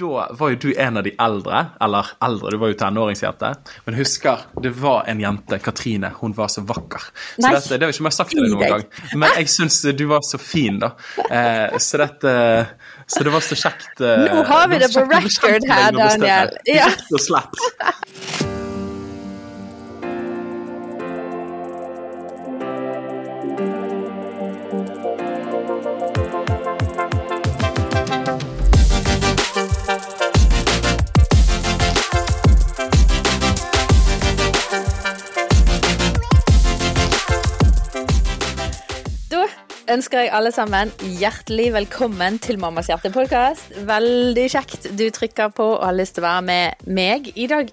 da var jo du en av de eldre, eller eldre, du var jo tenåringsjente. Men husker, det var en jente, Katrine, hun var så vakker. Så Nei, dette, det har ikke jeg sagt til deg noen gang. Men jeg syns du var så fin, da. Eh, så dette Så det var så kjekt eh, Nå har vi det, det på record her, Daniel. Ja. Rett og slett. Ønsker jeg alle sammen hjertelig velkommen til Mammas hjerte-podkast. Veldig kjekt du trykker på og har lyst til å være med meg. I dag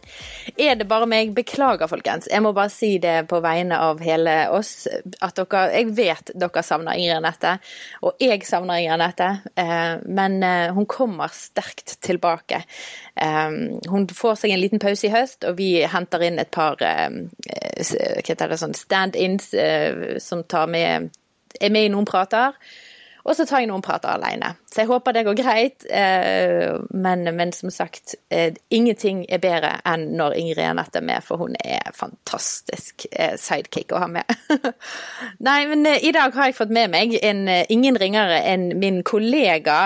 er det bare meg. Beklager, folkens. Jeg må bare si det på vegne av hele oss. At dere Jeg vet dere savner Ingrid Anette, og jeg savner Ingrid Anette. eh, Men eh, hun kommer sterkt tilbake. Eh, Hun får seg en liten pause i høst, og vi henter inn et par sånn stand-ins som tar med er med i noen prater, og så tar jeg noen prater alene. Så jeg håper det går greit, eh, men, men som sagt, eh, ingenting er bedre enn når Ingrid Anette er med, for hun er fantastisk eh, sidekick å ha med. Nei, men i dag har jeg fått med meg en, ingen ringere enn min kollega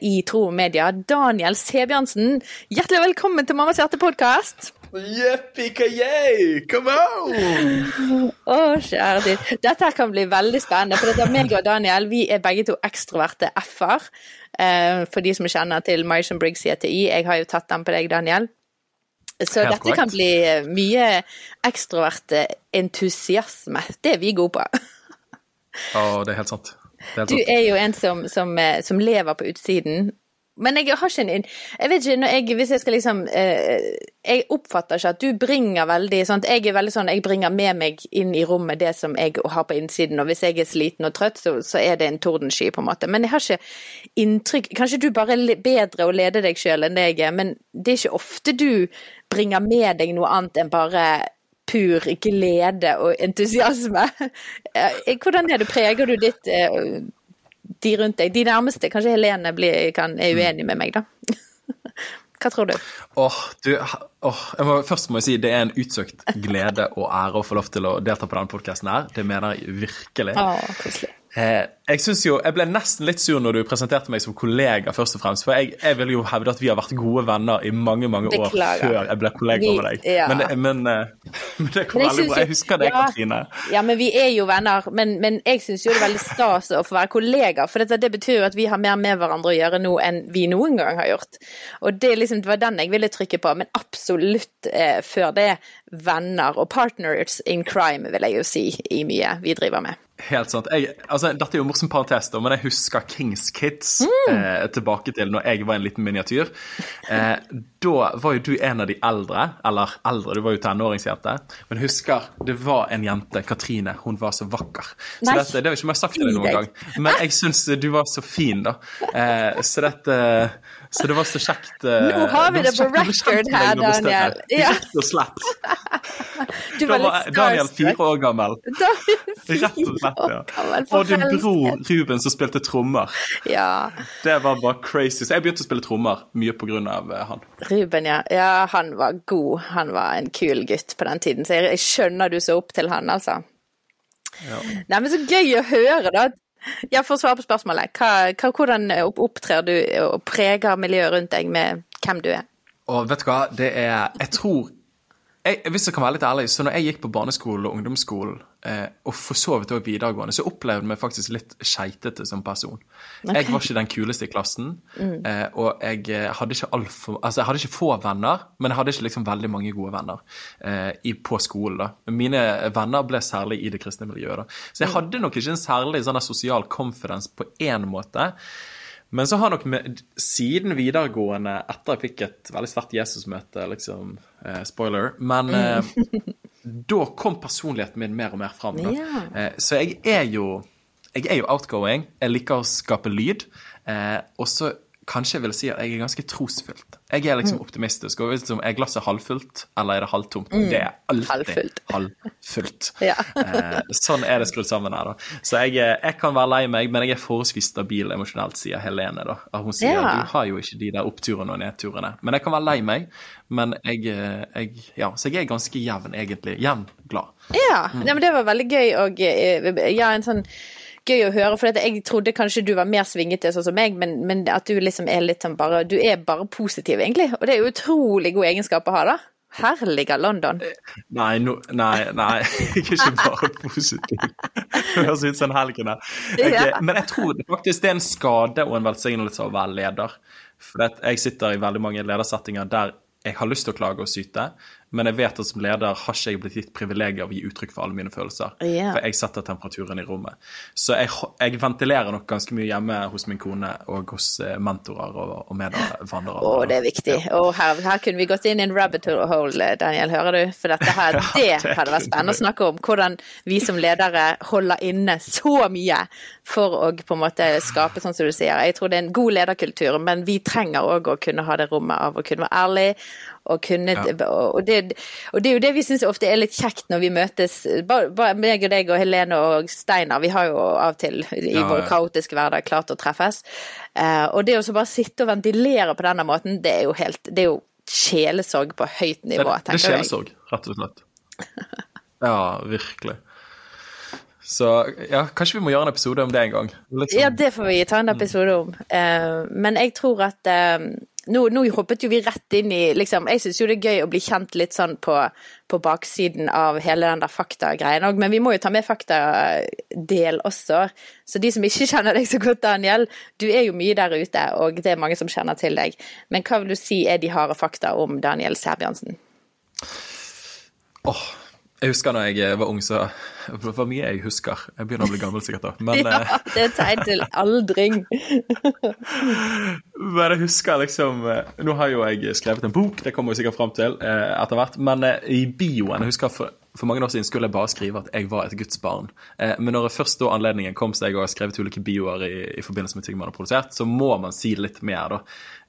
i Tro og Media, Daniel Sebjørnsen. Hjertelig velkommen til Mammas hjerte-podkast. Yippee-ki-yay! Come on! Å, kjære tid. Dette her kan bli veldig spennende, for dette er meg og Daniel vi er begge to ekstroverte f-er. Eh, for de som kjenner til Myson Briggs i ETI. jeg har jo tatt den på deg, Daniel. Så Helt dette korrekt. kan bli eh, mye ekstrovert eh, entusiasme. Det er vi gode på. Å, det er helt sant. Er helt Du sant. er jo en som, som, eh, som lever på utsiden. Men jeg har ikke en Jeg vet ikke, jeg, hvis jeg skal liksom eh, Jeg oppfatter ikke at du bringer veldig sånn Jeg er veldig sånn Jeg bringer med meg inn i rommet det som jeg har på innsiden, og hvis jeg er sliten og trøtt, så, så er det en tordensky, på en måte. Men jeg har ikke inntrykk Kanskje du bare er bedre å lede deg sjøl enn det jeg er, men det er ikke ofte du bringer med deg noe annet enn bare pur glede og entusiasme. Eh, Hvordan er det? Preger du ditt eh, de rundt deg, de nærmeste, kanskje Helene blir, kan, er uenig med meg, da. Hva tror du? Åh, du, åh, må, først må jeg si det er en utsøkt glede og ære å få lov til å delta på denne podkasten her. Det mener jeg virkelig. Å, koselig. Eh, jeg synes jo, jeg ble nesten litt sur når du presenterte meg som kollega, først og fremst. For jeg, jeg vil jo hevde at vi har vært gode venner i mange mange år Beklager. før jeg ble kollega Vi- med deg. ja. Men, det- men, eh, men det kom Men veldig bra. Jeg husker det, ja. Katrine. Ja, men vi er jo venner. Men, men jeg syns jo det er veldig stas å få være kollega. For dette, det betyr jo at vi har mer med hverandre å gjøre nå enn vi noen gang har gjort. Og det, liksom, det var den jeg ville trykke på. Men absolutt eh, før det venner og partners in crime, vil jeg jo si, i mye vi driver med. Helt sant. Jeg, altså, dette er jo en morsom parentes, da, men jeg husker Kings Kids Mm. eh, tilbake til når jeg var en liten miniatyr. Eh, da var jo du en av de eldre, eller eldre, du var jo tenåringsjente. Men husker, det var en jente, Katrine, hun var så vakker. Så Nei, dette, det har ikke jeg sagt til deg noen gang. Men jeg syns du var så fin, da. Eh, så dette Så det var så kjekt eh, Nå har vi var det på kjekt record her, Daniel. Ja. Rett og slett. Du var var litt Daniel fire år gammel. Rett og slett, ja. Og din bror Ruben som spilte trommer. Ja. Det var bare crazy. Så jeg begynte å spille trommer mye på grunn av eh, han. Ruben, ja. ja. Han var god. Han var en kul gutt på den tiden, så jeg, skjønner du så opp til han, altså. Nei, men så gøy å høre, da. Ja, For å svare på spørsmålet, hva, hva, hvordan opptrer du og preger miljøet rundt deg med hvem du er? Og vet du hva, det er Jeg tror jeg, Hvis jeg kan være litt ærlig, så når jeg gikk på barneskolen og ungdomsskolen, eh, og for så vidt også videregående, så opplevde jeg meg faktisk litt skeitete som person. Jeg var ikke den kuleste i klassen, eh, og jeg eh, hadde ikke altfor Altså, jeg hadde ikke få venner, men jeg hadde ikke liksom veldig mange gode venner eh, i, på skolen, da. Mine venner ble særlig i det kristne miljøet, da. Så jeg hadde nok ikke en særlig sånn sosial confidence på én måte. Men så har nok med, siden videregående, etter jeg fikk et veldig sterkt Jesusmøte, liksom eh, Spoiler. Men eh, da kom personligheten min mer og mer fram. Ja. Eh, så jeg er jo jeg er jo outgoing. Jeg liker å skape lyd. Eh, og så kanskje jeg vil si at jeg er ganske trosfylt. Jeg er liksom Mm. optimistisk. og liksom, Er glasset halvfullt, eller er det halvtomt? Det er alltid Mm. Halvfullt. halvfullt. Ja. eh, sånn er det skrudd sammen her, da. Så jeg, eh, jeg kan være lei meg, men jeg er forholdsvis stabil emosjonelt, sier Helene. da. Hun sier Ja. du har jo ikke de der oppturene og nedturene. Men jeg kan være lei meg. Men jeg, eh, jeg Ja, så jeg er ganske jevn, egentlig. Jevn glad. Ja, nei, men det var veldig gøy og eh, ja, en sånn gøy å høre, for jeg trodde kanskje du var mer svingete sånn som meg, men, men at du liksom er litt sånn bare Du er bare positiv, egentlig. Og det er jo utrolig god egenskap å ha, da. Herlige London. Nei, no, nei, nei, jeg er ikke bare positiv. Det høres ut som en helgen her. Okay, Men jeg tror faktisk det er en skade og en velsignelse å være leder. For jeg sitter i veldig mange ledersettinger der jeg har lyst til å klage og syte, men jeg vet at som leder har ikke jeg blitt gitt privilegiet av å gi uttrykk for alle mine følelser. Yeah. For jeg setter temperaturen i rommet. Så jeg, jeg ventilerer nok ganske mye hjemme hos min kone og hos eh, mentorer og, og medvandrere. Å, det er viktig. Og her, her kunne vi gått inn i en rabbit hole, Daniel, hører du? For dette her, det det hadde vært spennende å snakke om. Hvordan vi som ledere holder inne så mye for å på en måte skape sånn som du sier. Jeg tror det er en god lederkultur, men vi trenger òg å kunne ha det rommet av å kunne være ærlig. Og, kunne, og, det, og det er jo det vi syns ofte er litt kjekt når vi møtes, bare, bare meg og deg og Helene og Steinar. Vi har jo av og til i Ja, vår ja. kaotiske hverdag klart å treffes. Eh, og det å så bare sitte og ventilere på denne måten, det er jo helt Det er jo sjelesorg på høyt Det, nivå, det er tenker jeg. sjelesorg, rett og slett. Ja, virkelig. Så ja, kanskje vi må gjøre en episode om det en gang. Sånn- Ja, det får vi ta en episode om. Eh, men jeg tror at eh, nå, nå hoppet jo vi rett inn i liksom, Jeg syns jo det er gøy å bli kjent litt sånn på, på baksiden av hele den der faktagreien òg, men vi må jo ta med faktadel også. Så de som ikke kjenner deg så godt, Daniel, du er jo mye der ute, og det er mange som kjenner til deg. Men hva vil du si er de harde fakta om Daniel Sæbjørnsen? Åh, jeg husker da jeg var ung, så Det var mye jeg husker. Jeg begynner å bli gammel sikkert da. Men, Ja, eh, det er et tegn til aldring. men jeg husker liksom eh, Nå har jo jeg skrevet en bok, det kommer vi sikkert fram til eh, etter hvert. Men eh, i bioen Jeg husker for, for mange år siden skulle jeg bare skrive at jeg var et Guds barn. Eh, men når jeg først da anledningen kom så jeg har skrevet ulike bioer i, i forbindelse med ting man har produsert, så må man si litt mer, da.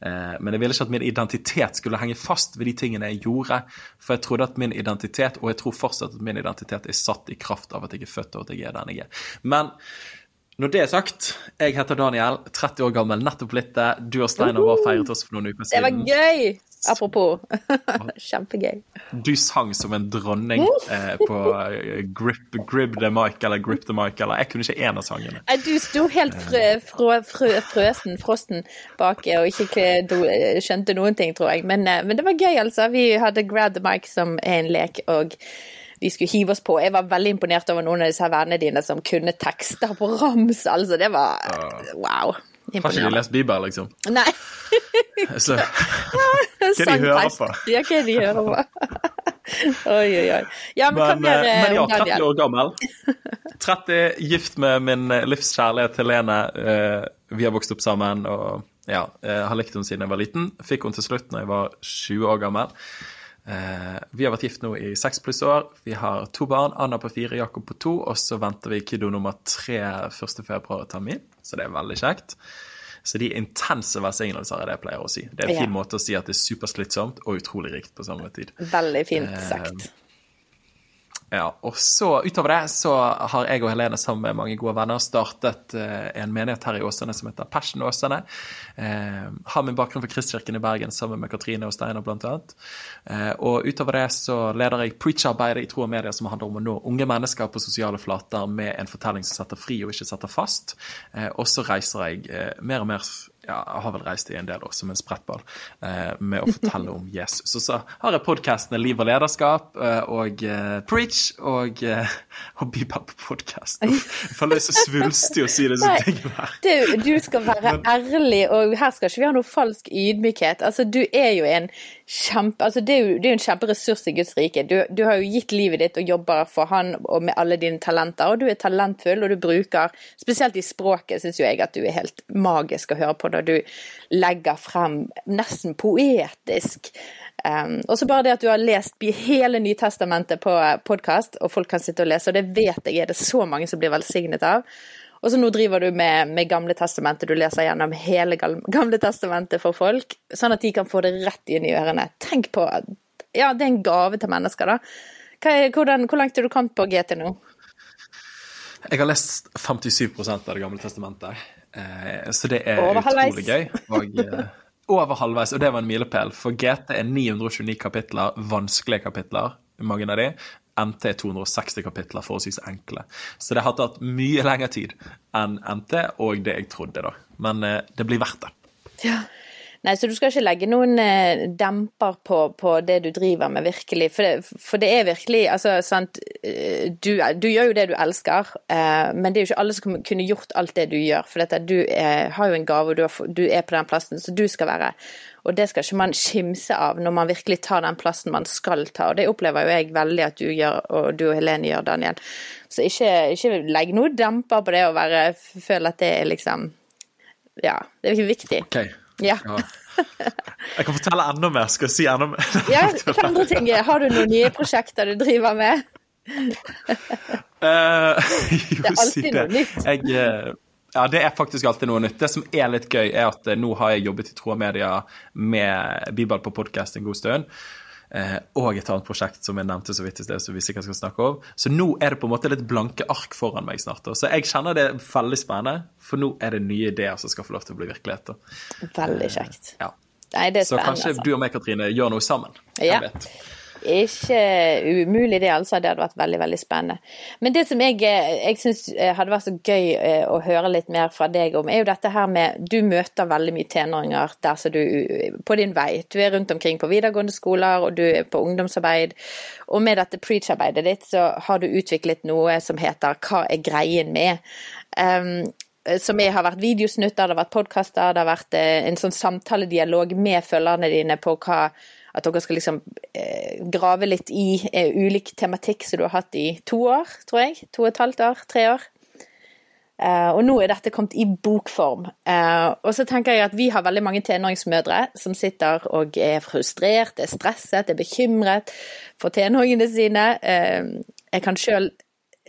Eh, men jeg ville ikke at min identitet skulle henge fast ved de tingene jeg gjorde. For jeg trodde at min identitet, og jeg tror fortsatt at min identitet er satt i kraft av at jeg er født og at jeg er den jeg er. Men når det er sagt, jeg heter Daniel, 30 år gammel, nettopp blitt det. Du og Steinar var feiret oss for noen uker Det var gøy! Apropos. Kjempegøy. Du sang som en dronning eh, på eh, grip, grip the mic, eller Grip the mic, eller Jeg kunne ikke én av sangene. Du sto helt frø, frø, frø, frøsen, frosten bak og ikke kle- skjønte noen ting, tror jeg. Men, eh, men det var gøy, altså. Vi hadde Grab the mic som en lek, og vi skulle hive oss på. Jeg var veldig imponert over noen av disse vennene dine som kunne tekster på rams. Altså, det var wow. Har ikke de lest Bibelen, liksom? Nei. Så, hva de hører på? Ja, hva de hører på. Oi, oi, oi. Ja, men, Men, mer eh, eh, men ja, 30 år gammel. 30, gift med min eh, livskjærlighet Helene. Eh, Vi har vokst opp sammen og ja, eh, har likt henne siden jeg var liten. Fikk henne til slutt når jeg var 20 år gammel. Eh, Vi har vært gift nå i seks pluss år. Vi har to barn. Anna på fire, Jakob på to. Og så venter vi kiddo nummer tre 1. februar-termin, så det er veldig kjekt. Så de intense velsignelser er det jeg pleier å si. Det er en Ja. fin måte å si at det er superslitsomt og utrolig rikt på samme tid. Veldig fint Eh, sagt. Ja, og så Utover det så har jeg og Helene sammen med mange gode venner startet eh, en menighet her i Åsane som heter Passion Åsane. Eh, har min bakgrunn fra Kristkirken i Bergen sammen med Katrine og Steinar bl.a. Eh, og utover det så leder jeg preach-arbeidet i tro og media som handler om å nå unge mennesker på sosiale flater med en fortelling som setter fri og ikke setter fast. Eh, og så reiser jeg eh, mer og mer ja, jeg har vel reist i en del år som en sprettball eh, med å fortelle om Jesus. Og så har jeg podkastene Liv og lederskap eh, og eh, Preach og, eh, og på podkast. Jeg føler jeg er så svulstig å si disse Nei, tingene her. Du, du skal være ærlig, og her skal ikke vi ha noe falsk ydmykhet. Altså, du er jo en kjempe... Altså, det er jo, det er en kjemperessurs i Guds rike. Du, du har jo gitt livet ditt og jobber for Han og med alle dine talenter, og du er talentfull, og du bruker Spesielt i språket syns jo jeg at du er helt magisk å høre på når du legger frem nesten poetisk Um, og så bare det at du har lest hele Nytestamentet på podkast, og folk kan sitte og lese, og det vet jeg er det så mange som blir velsignet av. Og så nå driver du med, med Gamle testamentet, du leser gjennom hele Gamle testamentet for folk, sånn at de kan få det rett inn i ørene. Tenk på Ja, det er en gave til mennesker, da. Er, hvordan, hvor langt er du kommet på GT nå? Jeg har lest 57% av Det gamle testamentet, eh, så det er utrolig gøy. Og, eh, over halvveis, og det var en milepæl. For GT er 929 kapitler, vanskelige kapitler, mange av de. NT er 260 kapitler, forholdsvis enkle. Så det har tatt mye lengre tid enn NT og det jeg trodde, da. Men eh, det blir verdt det. Ja. Nei, så du skal ikke legge noen eh, demper på, på det du driver med, virkelig. For det, for det er virkelig Altså, sant eh, du, du, gjør jo det du elsker, eh, men det er jo ikke alle som kunne gjort alt det du gjør. For dette, du er, har jo en gave, og du, har, du er på den plassen så du skal være. Og det skal ikke man skimse av når man virkelig tar den plassen man skal ta. Og det opplever jo jeg veldig at du gjør, og du og Helene gjør, Daniel. Så ikke, ikke legg noe demper på det å være Føle at det er liksom Ja, det er ikke viktig. Okay. Ja. Jeg kan fortelle enda mer. Skal jeg si enda mer? ja, hva andre ting? Har du noen nye prosjekter du driver med? Uh, jo, det er alltid si noe nytt. Jeg, uh, ja, det er faktisk alltid noe nytt. Det som er litt gøy, er at uh, nå har jeg jobbet i Troa Media med Bibel på podkast en god stund. Eh, og et annet prosjekt som jeg nevnte så vidt i sted, som vi sikkert skal snakke om. Så nå er det på en måte litt blanke ark foran meg snart. Så jeg kjenner det er veldig spennende, for nå er det nye ideer som skal få lov til å bli virkelighet. Veldig kjekt. Ja. Nei, det er så kanskje altså. du og meg, Katrine, gjør noe sammen. Ja. Jeg vet. Ikke umulig det, altså. Det hadde vært veldig veldig spennende. Men det som jeg, jeg syns eh, hadde vært så gøy eh, å høre litt mer fra deg om, er jo dette her med Du møter veldig mye tenåringer der så du på din vei. Du er rundt omkring på videregående skoler, og du er på ungdomsarbeid. Og med dette preach-arbeidet ditt så har du utviklet noe som heter Hva er greien med? Um, som jeg har vært videosnutter, det har vært podkaster, det har vært eh, en sånn samtaledialog med følgerne dine på hva at dere skal liksom eh, grave litt i eh, ulik tematikk som du har hatt i to år, tror jeg. To og et halvt år, tre år. Eh, og nå er dette kommet i bokform. Uh, og så tenker jeg at vi har veldig mange tenåringsmødre som sitter og er frustrert, er stresset, er bekymret for tenåringene sine. Uh, jeg kan sjøl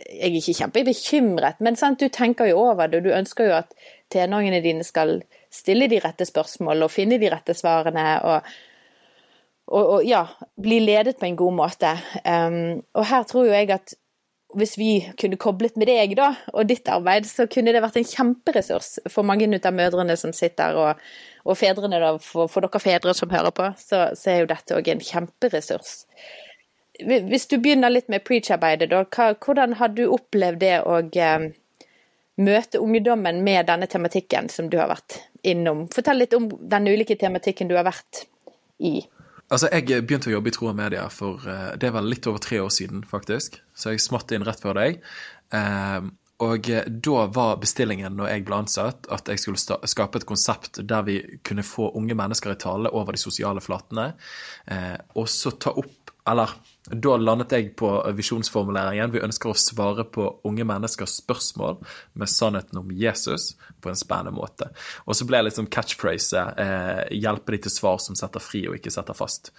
Jeg er ikke kjempebekymret, men sant, du tenker jo over det. og Du ønsker jo at tenåringene dine skal stille de rette spørsmålene og finne de rette svarene. og og, og, ja, bli ledet på en god måte. Um, og her tror jo jeg at hvis vi kunne koblet med deg da, og ditt arbeid, så kunne det vært en kjemperessurs for mange av mødrene som sitter, og, og fedrene, da, for, for, dere fedre som hører på, så, så er jo dette òg en kjemperessurs. Hvis du begynner litt med preach-arbeidet, da, hva, hvordan har du opplevd det å um, møte ungdommen med denne tematikken som du har vært innom? Fortell litt om den ulike tematikken du har vært i. Altså, Jeg begynte å jobbe i Tro og Media for uh, det var litt over tre år siden, faktisk. Så jeg smatt inn rett før deg. Uh, og eh, da var bestillingen når jeg ble ansatt, at jeg skulle skape et konsept der vi kunne få unge mennesker i tale over de sosiale flatene, uh, og så ta opp eller da landet jeg på visjonsformuleringen. Vi ønsker å svare på unge menneskers spørsmål med sannheten om Jesus på en spennende måte. Og så ble det litt sånn catchphrase eh, 'hjelpe de til svar som setter fri og ikke setter fast'.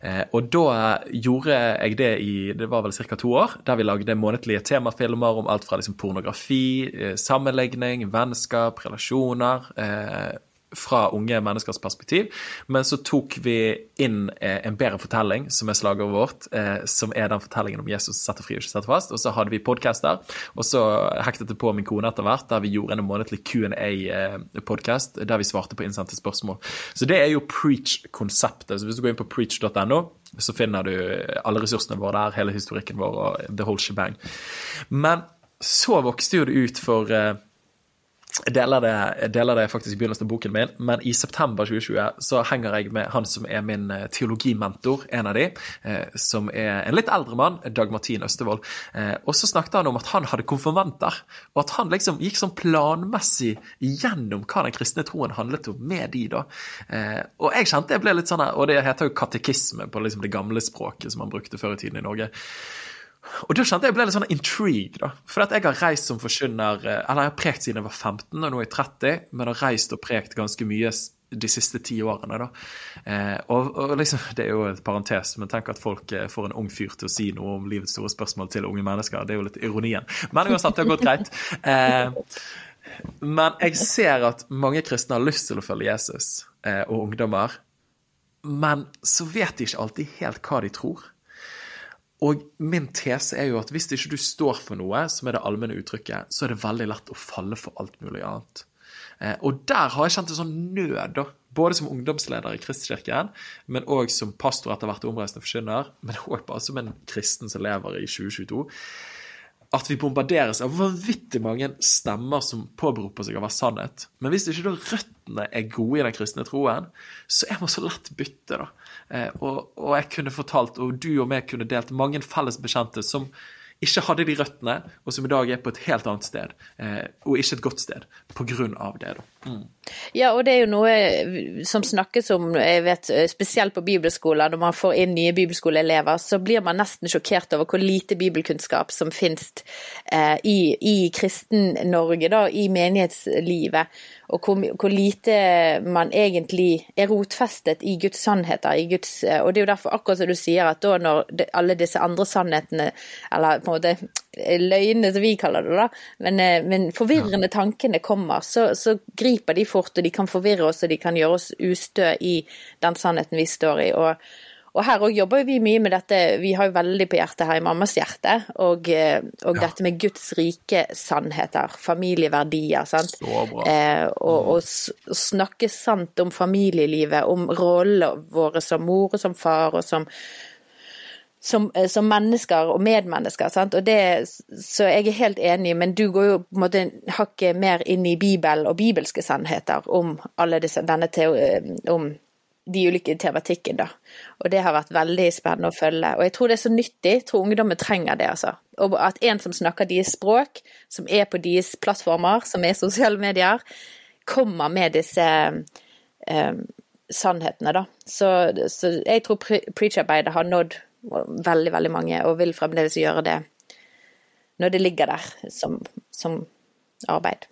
Eh, og da gjorde jeg det i det var vel ca. to år, der vi lagde månedlige temafilmer om alt fra liksom pornografi, eh, sammenligning, vennskap, relasjoner. Eh, fra unge menneskers perspektiv. Men så tok vi inn eh, en bedre fortelling, som er slagordet vårt, eh, som er den fortellingen om Jesus setter fri og ikke setter fast. Og så hadde vi podcaster, og så hektet det på min kone etter hvert, der vi gjorde en månedlig Q&A-podkast eh, der vi svarte på innsendte spørsmål. Så det er jo preach-konseptet. Så hvis du går inn på preach.no, så finner du alle ressursene våre der, hele historikken vår og the whole shebang. Men så vokste jo det ut for jeg deler, det, deler det faktisk i begynnelsen av boken min, men i september 2020 så henger jeg med han som er min eh, teologimentor, en av de, eh, som er en litt eldre mann, Dag Martin Østevold. Eh, og så snakket han om at han hadde konfirmanter, og at han liksom gikk sånn planmessig gjennom hva den kristne troen handlet om med de, da. Og jeg kjente jeg ble litt sånn Og det heter jo katekisme på liksom det gamle språket som man brukte før i tiden i Norge. Og da kjente jeg ble litt sånn intrigued, da. For at jeg har reist som forkynner eh, Eller jeg har prekt siden jeg var 15, og nå er jeg 30, men har reist og prekt ganske mye de siste ti årene. da. Eh, og, og liksom, Det er jo et parentes, men tenk at folk eh, får en ung fyr til å si noe om livets store spørsmål til unge mennesker. Det er jo litt ironien. Men uansett, det har gått greit. Men jeg ser at mange kristne har lyst til å følge Jesus, og ungdommer. Men så vet de ikke alltid helt hva de tror. Og min tese er jo at hvis ikke du står for noe, som er det allmenne uttrykket, så er det veldig lett å falle for alt mulig annet. Eh, og der har jeg kjent en sånn nød, da. Både som ungdomsleder i Kristkirken, men òg som pastor etter hvert omreisende forkynner, men òg bare som en kristen som lever i 2022 at vi bombarderes av vanvittig mange stemmer som påberoper seg å være sannhet. Men hvis ikke da røttene er gode i den kristne troen, så er man så lett bytte, da. Eh, og, og, jeg kunne fortalt, og du og meg kunne delt mange felles bekjente som ikke hadde de røttene, og som i dag er på et helt annet sted, eh, og ikke et godt sted, på grunn av det. da. Mm. Ja, og det er jo noe som snakkes om, jeg vet, spesielt på bibelskoler, når man får inn nye bibelskoleelever, så blir man nesten sjokkert over hvor lite bibelkunnskap som finnes eh, i, i kristen-Norge, da, i menighetslivet og hvor, hvor, lite man egentlig er rotfestet i Guds sannheter. I Guds, og det er jo derfor, akkurat som du sier, at da når alle disse andre sannhetene, eller på en måte løgnene som vi kaller det, da, men, eh, men forvirrende tankene kommer, så, så, griper de fort, og de kan forvirre oss, og de kan gjøre oss ustø i den sannheten vi står i. og og her òg jobber vi mye med dette, vi har jo veldig på hjertet her i Mammas hjerte, og, eh, og ja. dette med Guds rike sannheter, familieverdier, sant. Eh, og, og, og, snakke sant om familielivet, om rollene våre som mor og som far, og som, som, eh, som, mennesker og medmennesker. Sant? Og det, så jeg er helt enig, men du går jo på en måte hakket mer inn i Bibelen og bibelske sannheter om alle disse, denne eh, om de ulike tematikken, da. Og det har vært veldig spennende å følge. Og jeg tror det er så nyttig. Jeg tror ungdommen trenger det, altså. Og at en som snakker deres språk, som er på deres plattformer, som er sosiale medier, kommer med disse eh, sannhetene, da. Så, så jeg tror pre preach-arbeidet har nådd veldig, veldig mange, og vil fremdeles gjøre det når det ligger der som, som arbeid.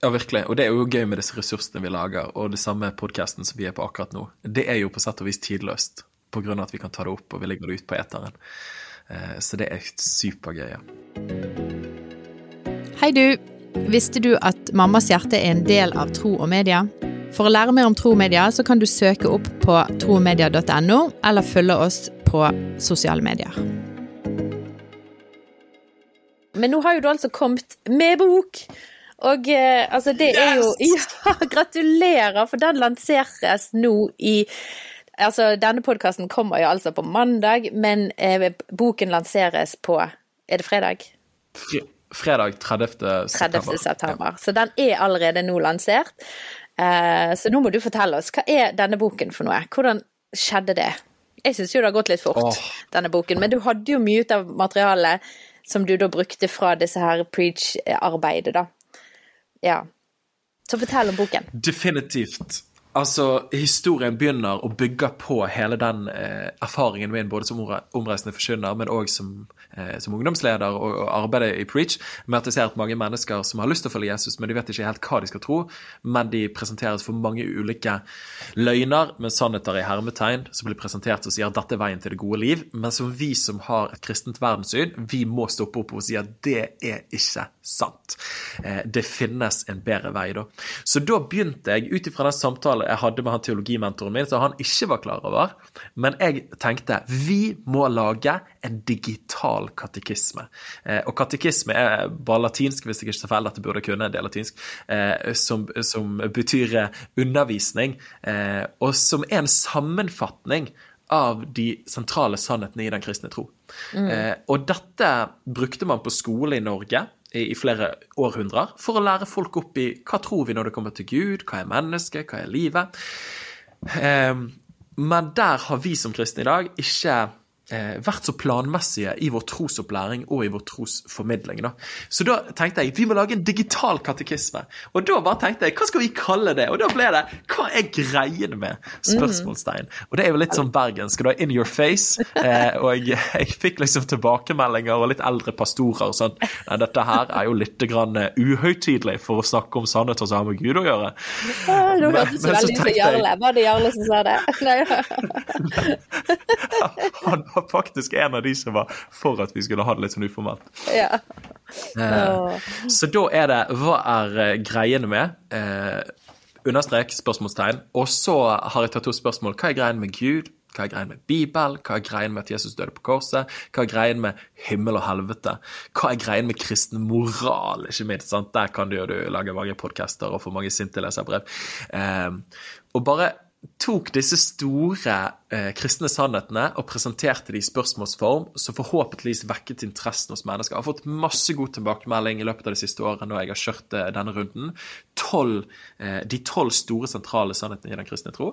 Ja, virkelig. Og det er jo gøy med disse ressursene vi lager, og det samme podkasten som vi er på akkurat nå. Det er jo på sett og vis tidløst, på grunn av at vi kan ta det opp, og vi legger det ut på eteren. Eh, så det er supergøy. Ja. Hei, du. Visste du at Mammas hjerte er en del av Tro og Media? For å lære mer om tro og media, så kan du søke opp på tromedia.no, eller følge oss på sosiale medier. Men nå har jo du altså kommet med bok! Og eh, altså, det er jo Ja, gratulerer, for den lanseres nå i Altså, denne podkasten kommer jo altså på mandag, men eh, boken lanseres på Er det fredag? fredag 30. september. 30. september. Ja. Så den er allerede nå lansert. Eh, så nå må du fortelle oss, hva er denne boken for noe? Hvordan skjedde det? Jeg syns jo det har gått litt fort, oh. denne boken, men du hadde jo mye ut av materialet som du da brukte fra disse her preach-arbeidet, da. Ja. Så fortell om boken. Definitivt. Altså, Historien begynner å bygge på hele den eh, erfaringen min både som omreisende forkynner, men òg som, eh, som, ungdomsleder og, og arbeider i Preach, med at jeg ser at mange mennesker som har lyst til å følge Jesus, men de vet ikke helt hva de skal tro, men de presenteres for mange ulike løgner med sannheter i hermetegn, som blir presentert og sier at dette er veien til det gode liv, men som vi som har et kristent verdenssyn, vi må stoppe opp og si at det er ikke sant. Eh, det finnes en bedre vei, da. Så da begynte jeg, ut ifra den samtalen jeg hadde med han teologimentoren min, som han ikke var klar over. Men jeg tenkte vi må lage en digital katekisme. Eh, og katekisme er bare latinsk, hvis jeg ikke tar feil, dette burde jeg kunne, det er latinsk, eh, som, som, betyr undervisning, eh, og som er en sammenfatning av de sentrale sannhetene i den kristne tro. Mm. Eh, og dette brukte man på skole i Norge i flere århundrer for å lære folk opp i hva tror vi når det kommer til Gud, hva er mennesket, hva er livet. Ehm, men der har vi som kristne i dag ikke vært så planmessige i vår trosopplæring og i vår trosformidling. Da. Så da tenkte jeg vi må lage en digital katekisme. Og da bare tenkte jeg hva skal vi kalle det? Og da ble det hva er greien med? Spørsmålstegn. Og det er jo litt sånn bergensk, da. In your face. Eh, og jeg, jeg, fikk liksom tilbakemeldinger og litt eldre pastorer og sånn. Nei, dette her er jo litt grann eh, uhøytidelig for å snakke om sannhet og så har med Gud å gjøre. Nå hørtes veldig ut som Jarle. Var det Jarle som sa det? Nei. Han var faktisk en av de som var for at vi skulle ha det litt sånn uformelt. Ja. Eh, så da er det Hva er eh, greiene med? Eh, understrek, spørsmålstegn. Og så har jeg tatt to spørsmål. Hva er greien med Gud? Hva er greien med Bibelen? Hva er greien med at Jesus døde på korset? Hva er greien med himmel og helvete? Hva er greien med kristen moral, ikke minst? sant? Der kan du jo lage mange podcaster og få mange sinte leserbrev. Eh, og bare tok disse store eh, kristne sannhetene og presenterte de i spørsmålsform, som forhåpentligvis vekket interessen hos mennesker. Jeg har fått masse god tilbakemelding i løpet av de siste årene når jeg har kjørt eh, denne runden. 12, eh, de tolv store sentrale sannhetene i den kristne tro.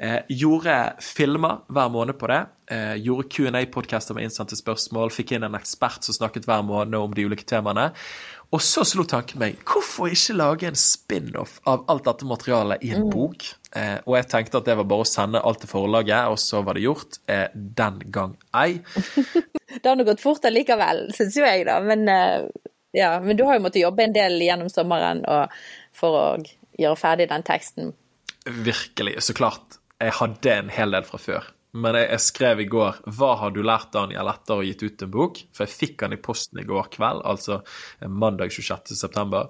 Eh, gjorde filmer hver måned på det. Eh, gjorde Q&A-podkaster med innsendte spørsmål. Fikk inn en ekspert som snakket hver måned om de ulike temaene. Og så slo tanken meg hvorfor ikke lage en spin-off av alt dette materialet i en mm. bok? Eh, og jeg tenkte at det var bare å sende alt til forlaget, og så var det gjort. Eh, den gang ei. det har nå gått fort allikevel, syns jo jeg, da. Men, eh, ja, men, du har jo måttet jobbe en del gjennom sommeren for å gjøre ferdig den teksten. Virkelig. Så klart. Jeg hadde en hel del fra før. Men jeg, jeg, skrev i går 'Hva har du lært, Daniel, etter å ha gitt ut en bok?' For jeg fikk den i posten i går kveld, altså mandag 26.9.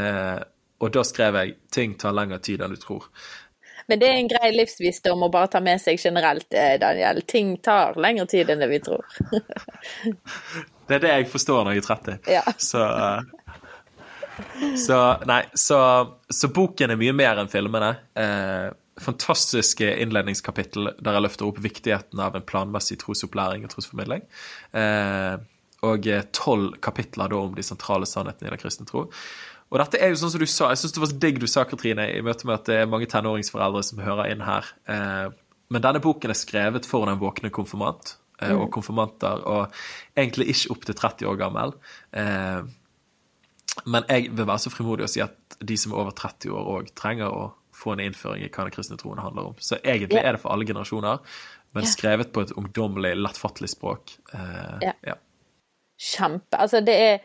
Eh, og da skrev jeg 'Ting tar lengre tid enn du tror'. Men det er en grei livsvisdom å bare ta med seg generelt, eh, Daniel. Ting tar lengre tid enn det vi tror. det er det jeg forstår når jeg er 30. Ja. Så, eh, så Nei, så, så, boken er mye mer enn filmene. Eh, fantastiske innledningskapittel der jeg løfter opp viktigheten av en planmessig trosopplæring og trosformidling. Eh, og tolv kapitler da om de sentrale sannhetene i den kristne tro. Og dette er jo sånn som du sa, jeg syns det var så digg du sa, Katrine, i møte med at det er mange tenåringsforeldre som hører inn her. Eh, men denne boken er skrevet for den våkne konfirmant eh, og mm. konfirmanter, og egentlig ikke opp til 30 år gammel. Eh, men jeg vil være så frimodig å si at de som er over 30 år òg trenger å få en innføring i hva den kristne troen handler om. Så egentlig er det for alle generasjoner, men skrevet på et ungdommelig, lettfattelig språk. Eh, yeah. ja. Kjempe. Altså, det er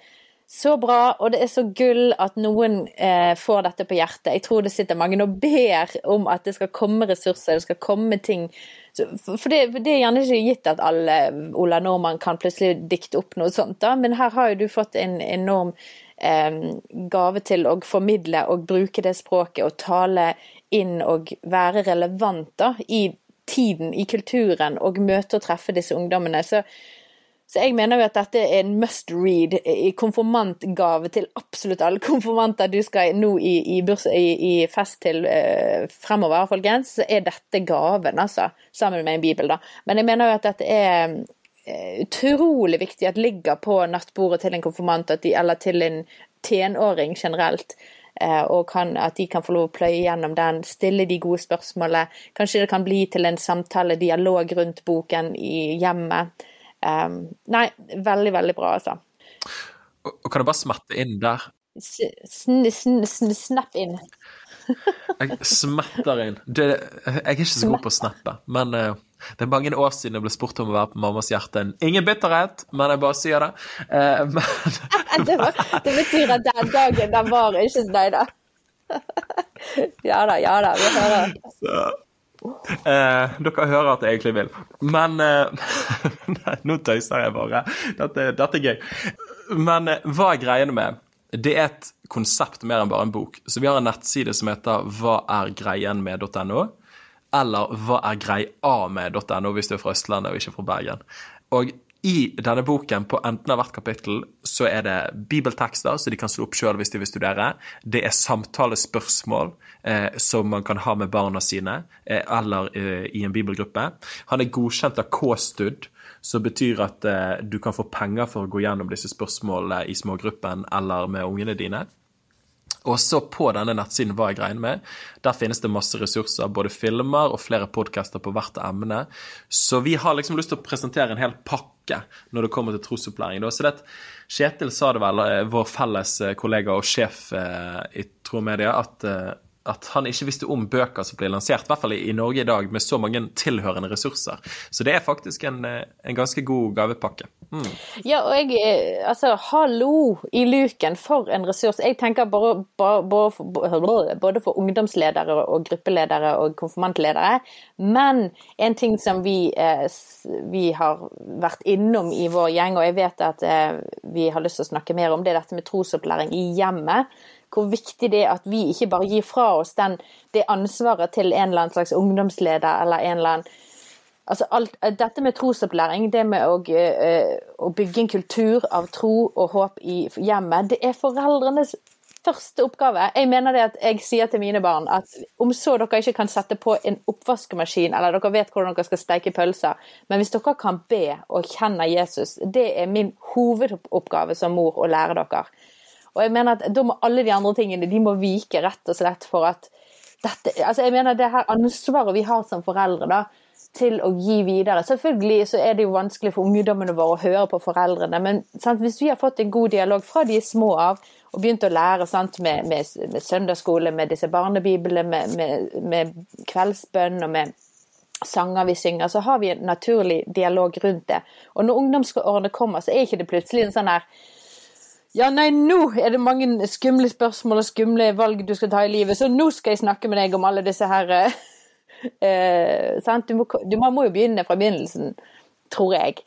så bra, og det er så gull at noen eh, får dette på hjertet. Jeg tror det sitter mange og ber om at det skal komme ressurser, det skal komme ting. For det, det er gjerne ikke gitt at alle Ola Nordmann kan plutselig dikte opp noe sånt, da, men her har jo du fått en enorm gave til å formidle og bruke det språket og tale inn og være relevant da, i tiden, i kulturen, og møte og treffe disse ungdommene. Så så jeg mener jo at dette er en must read konfirmantgave til absolutt alle konfirmanter du skal nå i, i, burs, i, i fest til eh, fremover, folkens. Så er dette gaven, altså. Sammen med en bibel, da. Men jeg mener jo at dette er utrolig viktig at ligger på nattbordet til en konfirmant de, eller til en tenåring generelt. Uh, og kan, at de kan få lov å pløye gjennom den, stille de gode spørsmålene. Kanskje det kan bli til en samtale, dialog rundt boken i hjemmet. Um, nei, veldig, veldig bra, altså. Og, og kan du bare smette inn der? Sn, sn, sn, snapp inn. jeg smetter inn. Det, jeg er ikke så god på å snappe, men uh, det er mange år siden jeg ble spurt om å være på mammas hjerte. Ingen bitterhet, men jeg bare sier det. Eh, men... det, var, det, betyr at den dagen den var ikke Nei da. ja da, ja da, vi hører. Så, Eh, dere hører at jeg egentlig vil. Men eh, Nei, nå tøyser jeg bare. Dette, dette, er gøy. Men eh, hva er greiene med Det er et konsept mer enn bare en bok. Så vi har en nettside som heter hva er greien med.no. Eller hva er greia med.no hvis du er fra Østlandet og ikke fra Bergen. Og i denne boken, på enden av hvert kapittel, så er det bibeltekster, så de kan slå opp sjøl hvis de vil studere. Det er samtalespørsmål eh, som man kan ha med barna sine, eh, eller eh, i en bibelgruppe. Han er godkjent av K-stud, som betyr at eh, du kan få penger for å gå gjennom disse spørsmålene i smågruppen eller med ungene dine. Og så på denne nettsiden Hva jeg regner med, der finnes det masse ressurser, både filmer og flere podkaster på hvert emne. Så vi har liksom lyst til å presentere en hel pakke når det kommer til trosopplæring. Så det, Kjetil sa det vel, eh, vår felles eh, kollega og sjef eh, i Tromedia, at at han ikke visste om bøker som blir lansert, i hvert fall i Norge i dag, med så mange tilhørende ressurser. Så det er faktisk en, en ganske god gavepakke. Mm. Ja, og jeg Altså, hallo i luken, for en ressurs. Jeg tenker bare, bare, både for ungdomsledere og gruppeledere og konfirmantledere. Men en ting som vi, eh, vi har vært innom i vår gjeng, og jeg vet at eh, vi har lyst til å snakke mer om, det er dette med trosopplæring i hjemmet hvor viktig det er at vi ikke bare gir fra oss den, det ansvaret til en eller annen slags ungdomsleder eller en eller annen Altså alt, dette med trosopplæring, det med å, uh, å, bygge en kultur av tro og håp i hjemmet, det er foreldrenes første oppgave. Jeg mener det at jeg sier til mine barn at om så dere ikke kan sette på en oppvaskemaskin, eller dere vet hvordan dere skal steike pølser, men hvis dere kan be og kjenne Jesus, det er min hovedoppgave som mor å lære dere. Og jeg mener at Da må alle de andre tingene de må vike rett og slett for at dette, altså jeg mener det her ansvaret vi har som foreldre da, til å gi videre. Selvfølgelig så er det jo vanskelig for ungdommene våre å høre på foreldrene, men sant, hvis vi har fått en god dialog fra de er små av og begynt å lære sant, med, med, med, søndagsskole, med disse barnebiblene, med, med, kveldsbønn og med sanger vi synger, så har vi en naturlig dialog rundt det. Og når ungdomsårene kommer, så er ikke det plutselig en sånn her ja, nei, nå er det mange skumle spørsmål og skumle valg du skal ta i livet, så nå skal jeg snakke med deg om alle disse her eh, eh sant? Du må, du, må jo begynne fra begynnelsen, tror jeg.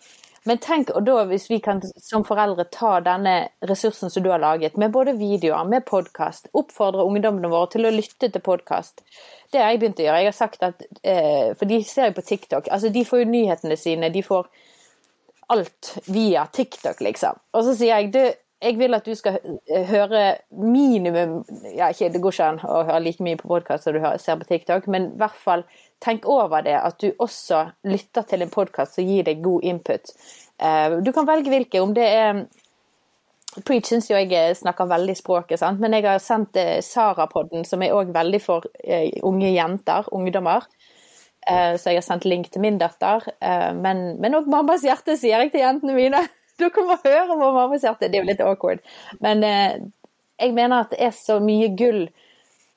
Men tenk, og da hvis vi kan som foreldre ta denne ressursen som du har laget, med både videoer, med podkast, oppfordre ungdommene våre til å lytte til podkast. Det har jeg begynt å gjøre. Jeg har sagt at eh, For de ser jo på TikTok. Altså, de får jo nyhetene sine. De får alt via TikTok, liksom. Og så sier jeg du, jeg vil at du skal eh, høre minimum ja, ikke, Det går ikke an å høre like mye på podkast som du ser på TikTok, men i hvert fall tenk over det, at du også lytter til en podkast som gir deg god input. Eh, du kan velge hvilke, om det er Preach syns jo jeg snakker veldig språket, sant? men jeg har sendt eh, Sara-podden, som er òg veldig for unge jenter, ungdommer. Så jeg har sendt link til min datter. Men òg mammas hjerte, sier jeg til jentene mine. Dere må høre på mammas hjerte. Det er jo litt awkward. Men eh, jeg mener at det er så mye gull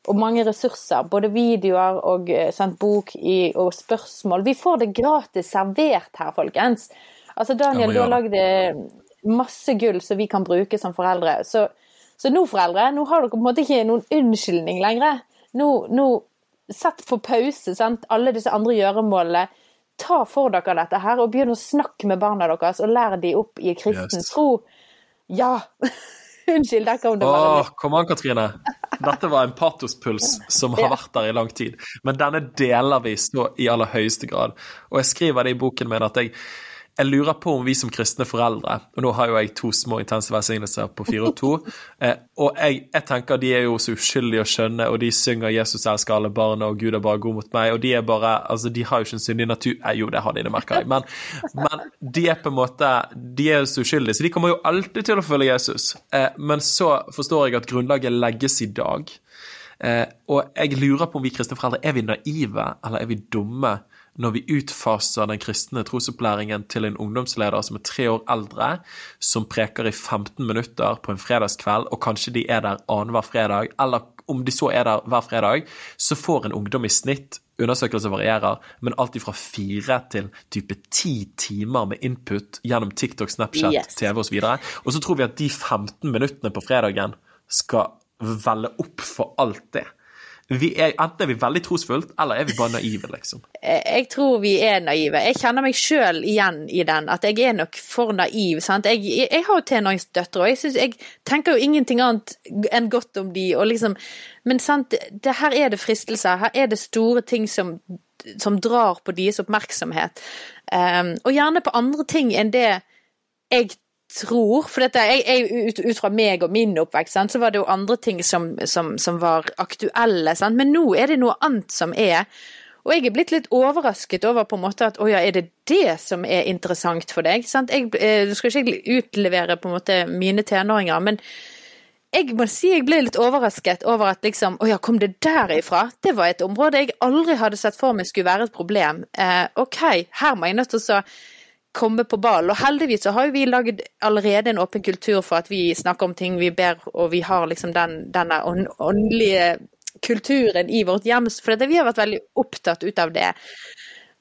og mange ressurser. Både videoer og eh, sendt bok i, og spørsmål. Vi får det gratis servert her, folkens. Altså Daniel, ja, du har lagd eh, masse gull som vi kan bruke som foreldre. Så, så, nå, foreldre, nå har dere på en måte ikke noen unnskyldning lenger. Nå, nå Sett på pause sant? alle disse andre gjøremålene ta for dere dette her, og begynn å snakke med barna deres, og lære de opp i kristen yes. tro. Ja! Unnskyld, der kom det bare litt. Kom an, Katrine. Dette var en patospuls som har vært der i lang tid. Men denne deler vi så i aller høyeste grad. Og jeg skriver det i boken min at jeg jeg lurer på om vi som kristne foreldre Og nå har jo jeg to små intense velsignelser på fire og to. Eh, og jeg, jeg, tenker de er jo så uskyldige og skjønne, og de synger 'Jesus elsker alle barna', og 'Gud er bare god mot meg', og de er bare Altså, de har jo ikke en syndig natur eh, Jo, det har de, det merker jeg. Men, men, de er på en måte De er jo så uskyldige, så de kommer jo alltid til å følge Jesus. Eh, men så forstår jeg at grunnlaget legges i dag. Eh, og jeg lurer på om vi kristne foreldre er vi naive, eller er vi dumme? Når vi utfaser den kristne trosopplæringen til en ungdomsleder som er tre år eldre, som preker i 15 minutter på en fredagskveld, og kanskje de er der annenhver fredag, eller om de så er der hver fredag, så får en ungdom i snitt Undersøkelser varierer, men alt fra fire til type ti timer med input gjennom TikTok, Snapchat, yes. TV osv. Og, og så tror vi at de 15 minuttene på fredagen skal velle opp for alt det er, enten er vi veldig trosfullt, eller er vi bare naive, liksom? Jeg tror vi er naive. Jeg kjenner meg sjøl igjen i den, at jeg er nok for naiv. sant? Jeg, jeg, jeg har jo tenåringsdøtre, og jeg, synes, jeg tenker jo ingenting annet enn godt om de, og liksom Men sant, det, her er det fristelser. Her er det store ting som, som drar på deres oppmerksomhet. Um, og gjerne på andre ting enn det jeg tror For dette, jeg, jeg, ut, ut, fra meg og min oppvekst, sant, så var det jo andre ting som, som, som var aktuelle. Sant? Men nå er det noe annet som er. Og jeg er blitt litt overrasket over på en måte at å ja, er det det som er interessant for deg? Sant? Jeg, du eh, skal ikke utlevere på en måte mine tenåringer, men jeg må si jeg ble litt overrasket over at liksom Å ja, kom det derifra? Det var et område jeg aldri hadde sett for meg skulle være et problem. Eh, OK, her må jeg nødt til å komme på ballen. Og heldigvis så har jo vi lagd allerede en åpen kultur for at vi snakker om ting vi ber, og vi har liksom den, denne åndelige kulturen i vårt hjem. For vi har vært veldig opptatt ut av det.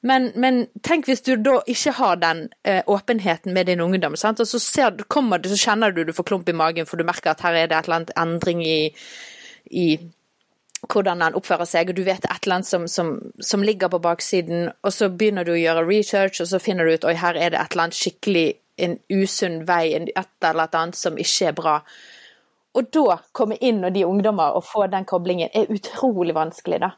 Men, men, tenk hvis du da ikke har den eh, åpenheten med din ungdom, sant? og så, ser, kommer så kjenner du du får klump i magen, for du merker at her er det et eller annet endring i, i hvordan han oppfører seg, og du vet et eller annet som, som, som, ligger på baksiden, og så begynner du å gjøre research, og så finner du ut oi, her er det et eller annet skikkelig en usunn vei, et eller annet som ikke er bra. Og da komme inn og de ungdommer og få den koblingen er utrolig vanskelig, da.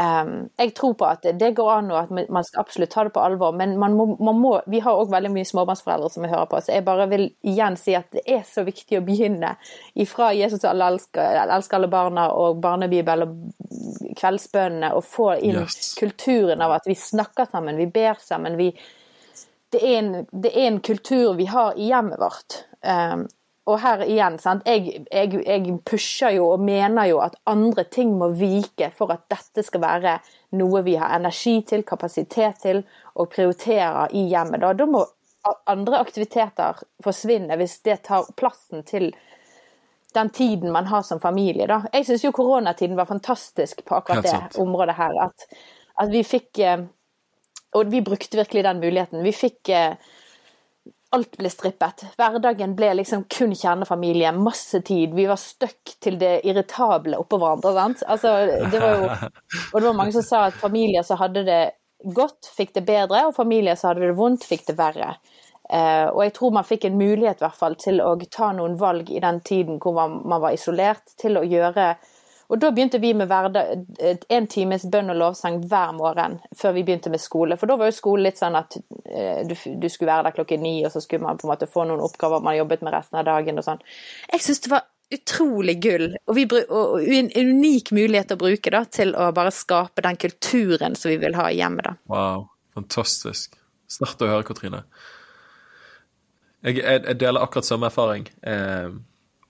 Jeg tror på at det går an, og at man skal absolutt ta det på alvor. Men man må, man må, vi har òg veldig mye småbarnsforeldre som vi hører på, så jeg bare vil igjen si at det er så viktig å begynne ifra Jesus alle elsker, elsker alle barna og barnebibel og kveldsbønnene, og få inn yes. kulturen av at vi snakker sammen, vi ber sammen. Vi, det, er en, det, er en, kultur vi har i hjemmet vårt. Um, og her igjen, sant? Jeg, jeg, jeg, pusher jo og mener jo at andre ting må vike for at dette skal være noe vi har energi til, kapasitet til, og prioriterer i hjemmet. Da, da må andre aktiviteter forsvinne hvis det tar plassen til den tiden man har som familie. Da. Jeg syns jo koronatiden var fantastisk på akkurat det området her. At, at vi fikk eh, Og vi brukte virkelig den muligheten. Vi fikk eh, alt ble strippet. Hverdagen ble liksom kun kjernefamilie, masse tid. Vi var stuck til det irritable oppå hverandre. Sant? Altså, det var jo, og det var mange som sa at familier som hadde det godt, fikk det bedre, og familier som hadde det vondt, fikk det verre. Uh, og jeg tror man fikk en mulighet i hvert fall til å ta noen valg i den tiden hvor man, man var isolert, til å gjøre og da begynte vi med en times bønn og lovsang hver morgen før vi begynte med skole. For da var jo skole litt sånn at eh, du, du, skulle være der klokken ni, og så skulle man på en måte få noen oppgaver man jobbet med resten av dagen og sånn. Jeg syns det var utrolig gull, og, vi, og, en unik mulighet å bruke da, til å bare skape den kulturen som vi vil ha i hjemmet. da. Wow, fantastisk. Snart å høre, Katrine. Jeg, jeg, jeg deler akkurat samme erfaring. Eh,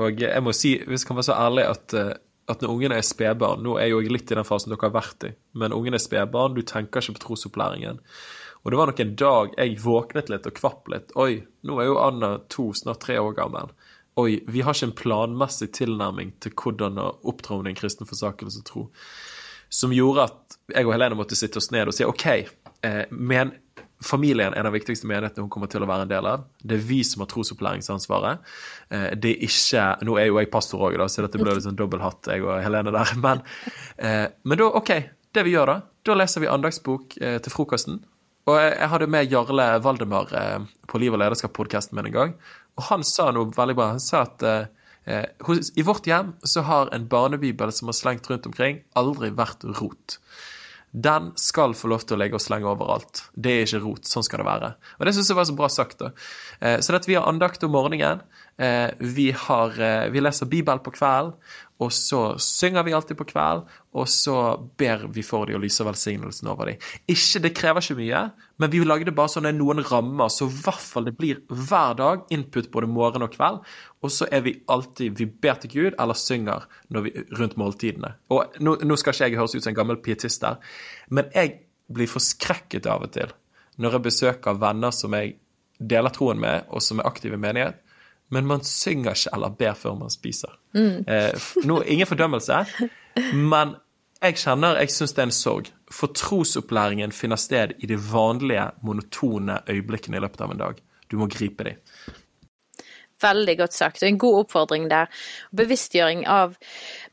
og jeg må si, hvis jeg kan være så ærlig, at eh, at når ungene er spedbarn Nå er jo jeg litt i den fasen dere har vært i, men ungene er spedbarn, du tenker ikke på trosopplæringen. Og det var nok en dag jeg våknet litt og kvapp litt. Oi, nå er jo Anna to, snart tre år gammel. Oi, vi har ikke en planmessig tilnærming til hvordan å oppdra en kristen forsakelse tro. Som gjorde at jeg og Helene måtte sitte oss ned og si OK, eh, men Familien er den viktigste menigheten hun kommer til å være en del av. Det er vi som har trosopplæringsansvaret. Eh, det er ikke Nå er jo jeg pastor òg, så dette blir litt sånn dobbelthatt, jeg og Helene der. Men, eh, men, da, OK. Det vi gjør da, da leser vi andagsbok eh, til frokosten. Og jeg hadde med Jarle Valdemar på Liv og lederskap-podkasten min en gang. Og han sa noe veldig bra. Han sa at i vårt hjem så har en barnebibel som har slengt rundt omkring, aldri vært rot den skal få lov til å legge og slenge overalt. Det er ikke rot. Sånn skal det være. Og det syns jeg var så bra sagt. da. Eh, så dette, vi har andakt om morgenen. Eh, vi, har, eh, vi leser Bibelen på kvelden, og så synger vi alltid på kveld, og så ber vi for dem og lyser velsignelsen over dem. Ikke, Det krever ikke mye, men vi lagde bare sånne noen rammer, så i hvert fall det blir hver dag input både morgen og kveld. Og så er vi alltid Vi ber til Gud eller synger vi, rundt måltidene. Og nå, nå skal ikke jeg høres ut som en gammel pietist der, men jeg blir forskrekket av og til når jeg besøker venner som jeg deler troen med, og som er aktive i menighet men man synger ikke eller ber før man spiser. Mm. Eh, no, ingen fordømmelse, men jeg kjenner jeg syns det er en sorg. For trosopplæringen finner sted i de vanlige, monotone øyeblikkene i løpet av en dag. Du må gripe dem. Veldig godt sagt, og en god oppfordring der. Bevisstgjøring av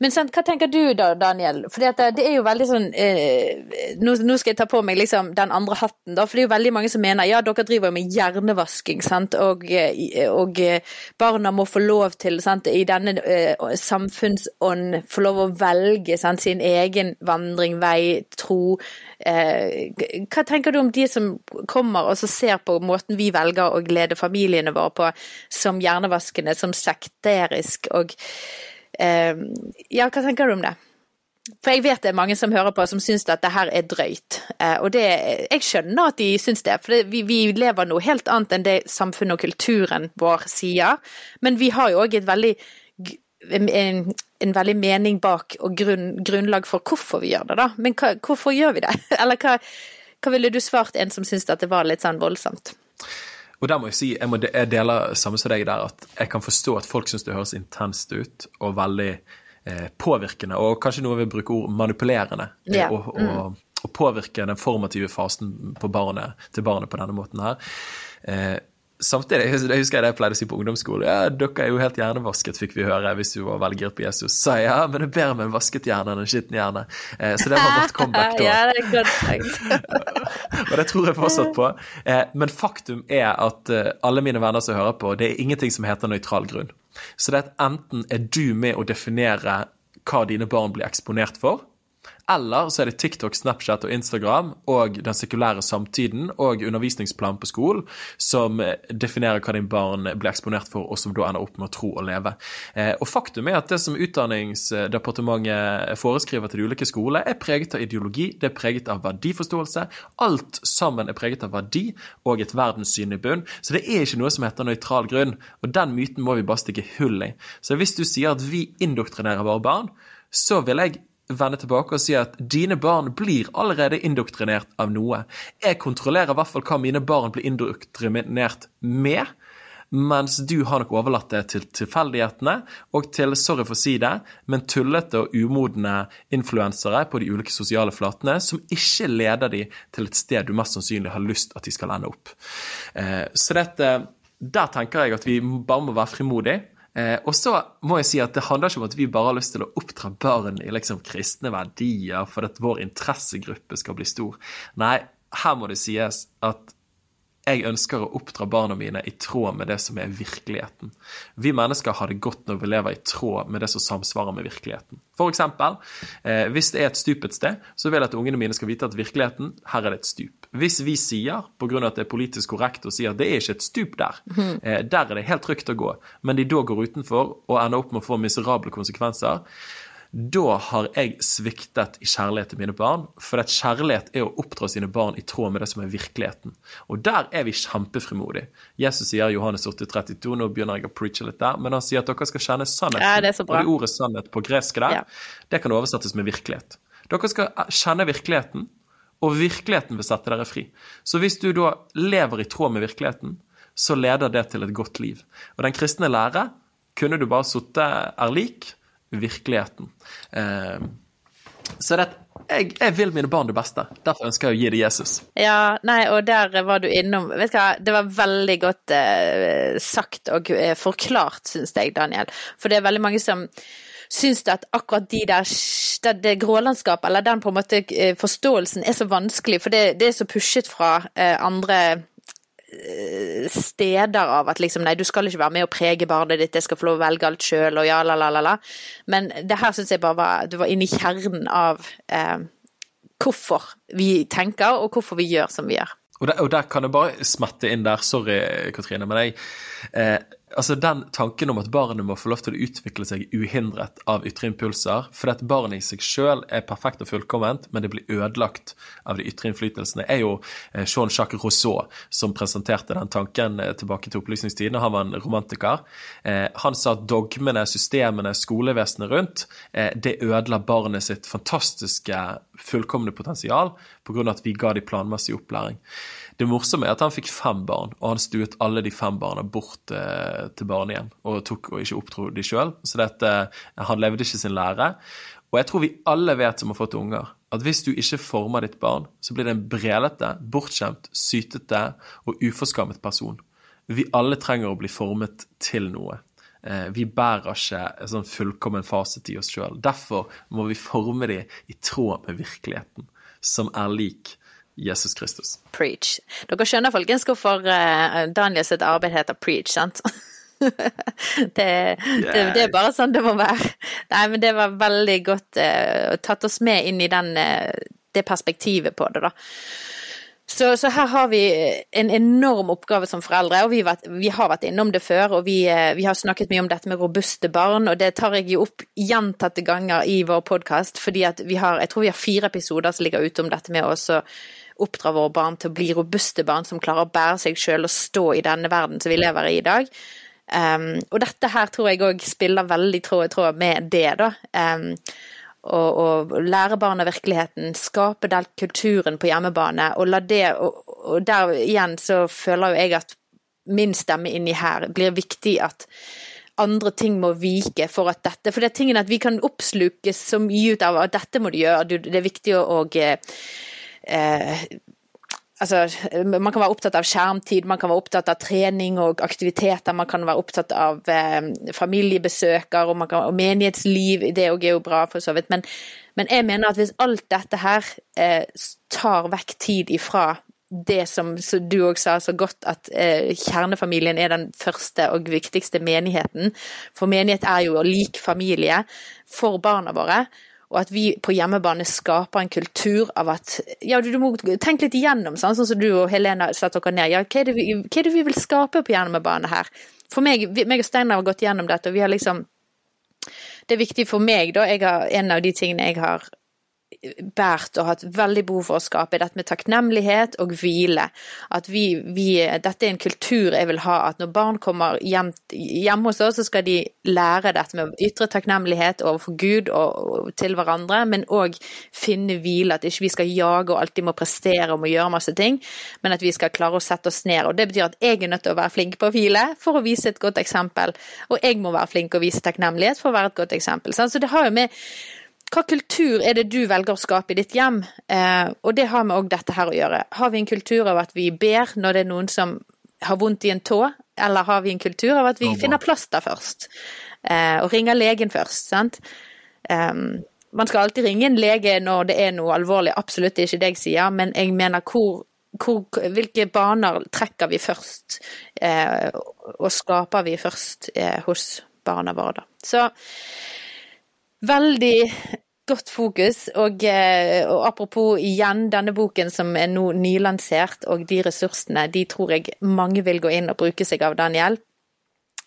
Men sant, hva tenker du da, Daniel? For det er jo veldig sånn eh, nå, nå, skal jeg ta på meg liksom den andre hatten, da. For det er jo veldig mange som mener ja, dere driver med hjernevasking, sant. Og, eh, og eh, barna må få lov til, sant, i denne eh, samfunnsånd, få lov å velge sant, sin egen vandring, vei, tro. Eh, hva tenker du om de som kommer og ser på måten vi velger å glede familiene våre på, som hjernevaskende, som sekterisk og eh, Ja, hva tenker du om det? For jeg vet det er mange som hører på som syns at det her er drøyt. Eh, og det, jeg skjønner at de syns det, for vi, vi, lever noe helt annet enn det samfunnet og kulturen vår sier. Men vi har jo òg et veldig en, en, veldig mening bak og grunn, grunnlag for hvorfor vi gjør det, da. Men hva, hvorfor gjør vi det? Eller hva, hva ville du svart en som syntes at det var litt sånn voldsomt? Og der må jeg si, jeg, må, jeg deler samme som deg der, at jeg kan forstå at folk syns det høres intenst ut og veldig eh, påvirkende, og kanskje noe vil bruke ord manipulerende. Ja. Og, og, og, påvirke den formative fasen barnet, til barnet på denne måten her. Eh, Samtidig, jeg husker jeg det jeg pleide å si på ungdomsskolen. Ja, dere er jo helt hjernevasket, fikk vi høre hvis du var veldig på Jesus. Så jeg ja, men det er bedre med en vasket hjerne enn en skitten hjerne. Eh, så det var vårt comeback da. ja, det er godt sagt. og det tror jeg fortsatt på. Eh, men faktum er at eh, alle mine venner som hører på, det er ingenting som heter nøytral grunn. Så det er at enten er du med å definere hva dine barn blir eksponert for, eller så er det TikTok, Snapchat og Instagram og den sekulære samtiden og undervisningsplanen på skolen som definerer hva din barn blir eksponert for, og som da ender opp med å tro og leve. Eh, og faktum er at det som Utdanningsdepartementet foreskriver til de ulike skoler, er preget av ideologi, det er preget av verdiforståelse. Alt sammen er preget av verdi og et verdenssyn i bunn. Så det er ikke noe som heter nøytral grunn, og den myten må vi bare stikke hull i. Så hvis du sier at vi indoktrinerer våre barn, så vil jeg vende tilbake og si at dine barn blir allerede indoktrinert av noe. Jeg kontrollerer i hvert fall hva mine barn blir indoktrinert med. Mens du har nok overlatt det til tilfeldighetene og til, sorry for å si det, men tullete og umodne influensere på de ulike sosiale flatene som ikke leder de til et sted du mest sannsynlig har lyst at de skal ende opp. Eh, så dette, der tenker jeg at vi bare må være frimodige. Eh, og så må jeg si at det handler ikke om at vi bare har lyst til å oppdra barn i liksom kristne verdier for at vår interessegruppe skal bli stor. Nei, her må det sies at jeg ønsker å oppdra barna mine i tråd med det som er virkeligheten. Vi mennesker har det godt når vi lever i tråd med det som samsvarer med virkeligheten. For eksempel, eh, hvis det er et stup et sted, så vil jeg at ungene mine skal vite at virkeligheten, her er det et stup. Hvis vi sier, pga. at det er politisk korrekt å si at det er ikke et stup der, eh, der er det helt trygt å gå, men de da går utenfor og ender opp med å få miserable konsekvenser, da har jeg sviktet i kjærlighet til mine barn. For at kjærlighet er å oppdra sine barn i tråd med det som er virkeligheten. Og der er vi kjempefrimodige. Jesus sier Johannes 8,32, nå begynner jeg å preache litt der, men han sier at dere skal kjenne sannheten. Ja, det. Og det ordet sannhet på gresk der, Ja. det kan oversettes med virkelighet. Dere skal kjenne virkeligheten, og virkeligheten vil sette dere fri. Så hvis du da lever i tråd med virkeligheten, så leder det til et godt liv. Og den kristne lære kunne du bare sittet er lik virkeligheten. Eh, så det, jeg, jeg vil mine barn det beste. Derfor ønsker jeg å gi det Jesus. Ja, nei, og der var du innom Vet du hva, det var veldig godt eh, sagt og eh, forklart, syns jeg, Daniel. For det er veldig mange som syns at akkurat de der det, det grålandskapet, eller den på en måte eh, forståelsen, er så vanskelig, for det, det er så pushet fra eh, andre steder av at liksom nei, du skal ikke være med og prege barnet ditt, jeg skal få lov å velge alt sjøl, og ja, la, la, la, la. Men det her syns jeg bare var Du var inne i kjernen av eh, hvorfor vi tenker, og hvorfor vi gjør som vi gjør. Og der, og der kan jeg bare smette inn der, sorry Katrine, men jeg eh, Altså den tanken om at barnet må få lov til å utvikle seg uhindret av ytre impulser, fordi at barnet i seg sjøl er perfekt og fullkomment, men det blir ødelagt av de ytre innflytelsene, er jo eh, Jean-Jacques Rousseau som presenterte den tanken eh, tilbake til opplysningstiden, han var en romantiker. Eh, han sa at dogmene, systemene, skolevesenet rundt, det ødela barnet sitt fantastiske, fullkomne potensial pga. at vi ga de planmessig opplæring. Det morsomme er at han fikk fem barn, og han stuet alle de fem barna bort eh, til barnehjem og tok og ikke oppdro de sjøl. Så dette, han levde ikke sin lære. Og jeg tror vi alle vet som har fått unger, at hvis du ikke former ditt barn, så blir det en brelete, bortskjemt, sytete og uforskammet person. Vi alle trenger å bli formet til noe. Eh, vi bærer ikke en sånn fullkommen fasit i oss sjøl. Derfor må vi forme dem i tråd med virkeligheten, som er lik Jesus Kristus. Preach. Dere skjønner folkens hvorfor uh, Daniel sitt arbeid heter Preach, sant? det, det, det, er bare sånn det må være. Nei, men det var veldig godt uh, tatt oss med inn i den, uh, det perspektivet på det, da. Så, så, her har vi en enorm oppgave som foreldre, og vi, vet, vi har vært innom det før. Og vi, vi, har snakket mye om dette med robuste barn, og det tar jeg jo opp gjentatte ganger i vår podkast. Fordi at vi har, jeg tror vi har fire episoder som ligger ute om dette med å oppdra våre barn til å bli robuste barn som klarer å bære seg sjøl og stå i denne verden som vi lever i i dag. Um, og dette her tror jeg òg spiller veldig tråd i tråd med det, da. Um, og, og, lære barna virkeligheten, skape den kulturen på hjemmebane, og la det og, og der igjen så føler jo jeg at min stemme inni her blir viktig at andre ting må vike for at dette For det er tingen at vi kan oppslukes så mye ut av at dette må du gjøre, det er viktig å og, eh, Altså, man kan være opptatt av skjermtid, man kan være opptatt av trening og aktiviteter, man kan være opptatt av eh, familiebesøker og, kan, og, menighetsliv, det òg er jo bra for så vidt. Men, men, jeg mener at hvis alt dette her eh, tar vekk tid ifra det som du òg sa så godt, at eh, kjernefamilien er den første og viktigste menigheten. For menighet er jo lik familie for barna våre og at vi på hjemmebane skaper en kultur av at Ja, du, du må tenke litt igjennom, sånn, sånn som du og Helena setter dere ned. Ja, hva er, vi, hva er, det vi, vil skape på hjemmebane her? For meg, meg og Steinar har gått gjennom dette, og vi har liksom Det er viktig for meg, da. Har, en av de tingene jeg har båret og hatt veldig behov for å skape, dette med takknemlighet og hvile. At vi, vi, dette er en kultur jeg vil ha, at når barn kommer hjem, hjem hos oss, så skal de lære dette med å ytre takknemlighet overfor Gud og, og til hverandre, men òg finne hvile. At ikke vi skal jage og alltid må prestere og må gjøre masse ting, men at vi skal klare å sette oss ned. Og Det betyr at jeg er nødt til å være flink på å hvile for å vise et godt eksempel, og jeg må være flink og vise takknemlighet for å være et godt eksempel. Så det har jo med hva kultur er det du velger å skape i ditt hjem? Eh, og det har vi òg dette her å gjøre. Har vi en kultur av at vi ber når det er noen som har vondt i en tå, eller har vi en kultur av at vi finner plaster først? Eh, og ringer legen først, sant? Um, man skal alltid ringe en lege når det er noe alvorlig, absolutt det er ikke det jeg sier, men jeg mener hvor, hvor, hvilke baner trekker vi først, eh, og skaper vi først eh, hos barna våre, da. Så Veldig godt fokus. Og, eh, og, apropos igjen denne boken som er nå nylansert, og de ressursene, de tror jeg mange vil gå inn og bruke seg av, Daniel.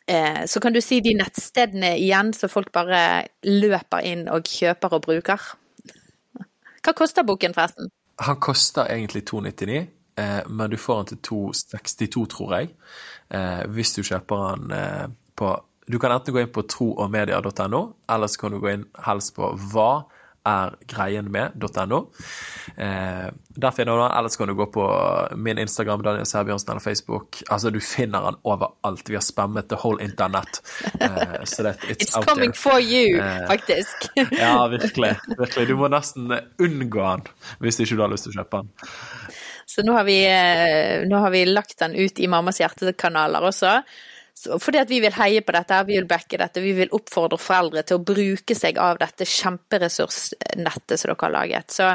Eh, så kan du si de nettstedene igjen, så folk bare løper inn og kjøper og bruker. Hva koster boken, forresten? Han koster egentlig 299, eh, men du får den til 262, tror jeg. Hvis du kjøper den på du kan enten gå inn på troogmedia.no, eller så kan du gå inn helst på hva er greien med.no. Eh, der finner du den. Ellers kan du gå på min Instagram, Daniel Sæbjørnsen, eller Facebook. Altså, du finner den overalt. Vi har spammet the whole internet. Eh, så det, it's, it's coming there. for you, eh, faktisk. ja, virkelig. virkelig. Du må nesten unngå den hvis ikke du har lyst til å kjøpe den. Så nå har vi, eh, nå har vi lagt den ut i Mammas hjertekanaler også. Fordi at vi vil heie på dette, vi vil backe dette, vi vil oppfordre foreldre til å bruke seg av dette kjemperessursnettet som dere har laget. Så,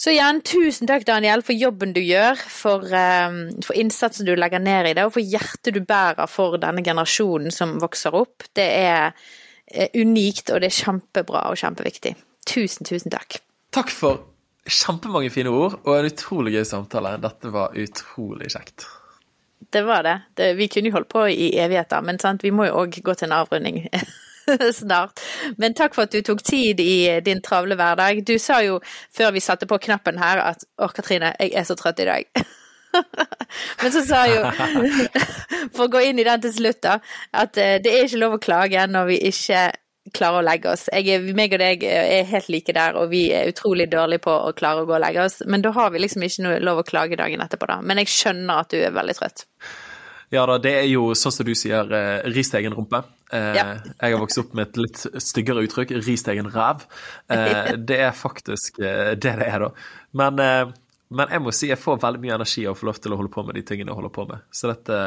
så igjen, tusen takk Daniel for jobben du gjør, for, um, for, innsatsen du legger ned i det, og for hjertet du bærer for denne generasjonen som vokser opp. Det er, er unikt, og det er kjempebra og kjempeviktig. Tusen, tusen takk. Takk for kjempemange fine ord og en utrolig gøy samtale. Dette var utrolig kjekt det var det. det. Vi kunne jo holdt på i evigheter, men sant? vi må jo òg gå til en avrunding snart. Men takk for at du tok tid i din travle hverdag. Du sa jo før vi satte på knappen her at å, Katrine, jeg er så trøtt i dag. Men så sa jeg jo, for å gå inn i den til slutt, da, at eh, det er ikke lov å klage når vi ikke klare å legge oss. Jeg, meg og deg er helt like der, og vi er utrolig dårlige på å klare å gå og legge oss. Men da har vi liksom ikke noe lov å klage dagen etterpå, da. Men jeg skjønner at du er veldig trøtt. Ja da, det er jo sånn som du sier, eh, ristegen rumpe. Eh, ja. Jeg har vokst opp med et litt styggere uttrykk, ristegen ræv. Eh, det er faktisk det det er, da. Men, eh, men, jeg må si jeg får veldig mye energi av å få lov til å holde på med de tingene jeg holder på med. Så dette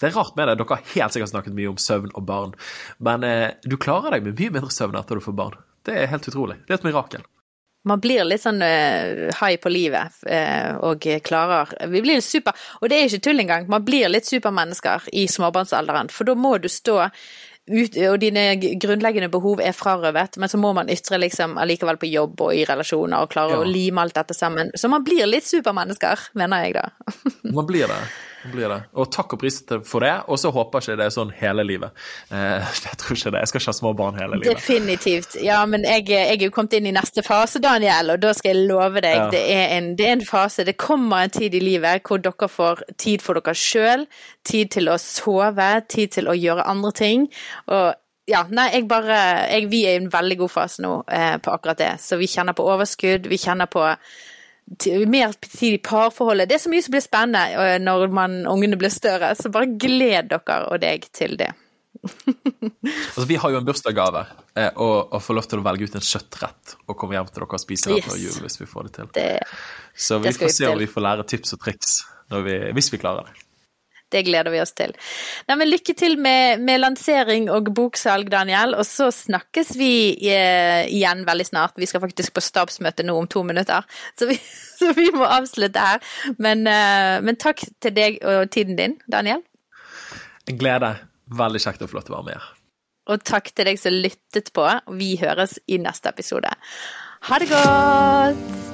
det er rart med det. Dere har helt sikkert snakket mye om søvn og barn. Men eh, du klarer deg med mye mindre søvn etter du får barn. Det er helt utrolig. Det er et mirakel. Man blir litt sånn uh, high på livet uh, og klarer Vi blir super Og det er ikke tull engang. Man blir litt supermennesker i småbarnsalderen. For da må du stå ut, og dine grunnleggende behov er frarøvet, men så må man ytre liksom allikevel på jobb og i relasjoner og klare ja. å lime alt dette sammen. Så man blir litt supermennesker, mener jeg da. man blir det. Blir det. Og takk og pris for det. Og så håper jeg ikke det er sånn hele livet. Eh, jeg tror ikke det. Jeg skal ikke ha små barn hele livet. Definitivt. Ja, men jeg, jeg er jo kommet inn i neste fase, Daniel, og da skal jeg love deg. Ja. Det, er en, det er en fase. Det kommer en tid i livet hvor dere får tid for dere sjøl, tid til å sove, tid til å gjøre andre ting. Og ja, nei, jeg bare jeg, Vi er i en veldig god fase nå eh, på akkurat det. Så vi kjenner på overskudd, vi kjenner på mer tid i parforholdet. Det er så mye som blir spennende eh, når man, ungene blir større, så bare gled dere og deg til det. Altså, vi har jo en bursdagsgave, eh, og, og får lov til å velge ut en kjøttrett og komme hjem til dere og spise den Yes. før jul hvis vi får det til. Det, Så vi får se om vi får lære tips og triks vi, hvis vi klarer det. Det gleder vi oss til. Nei, men lykke til med, med lansering og boksalg, Daniel. Og så snakkes vi eh, igjen veldig snart. Vi skal faktisk på stabsmøte nå om to minutter, så vi, så vi må avslutte her. Men, eh, men takk til deg og tiden din, Daniel. En glede. Veldig kjekt å få lov til å være med her. Og takk til deg som lyttet på. Vi høres i neste episode. Ha det godt!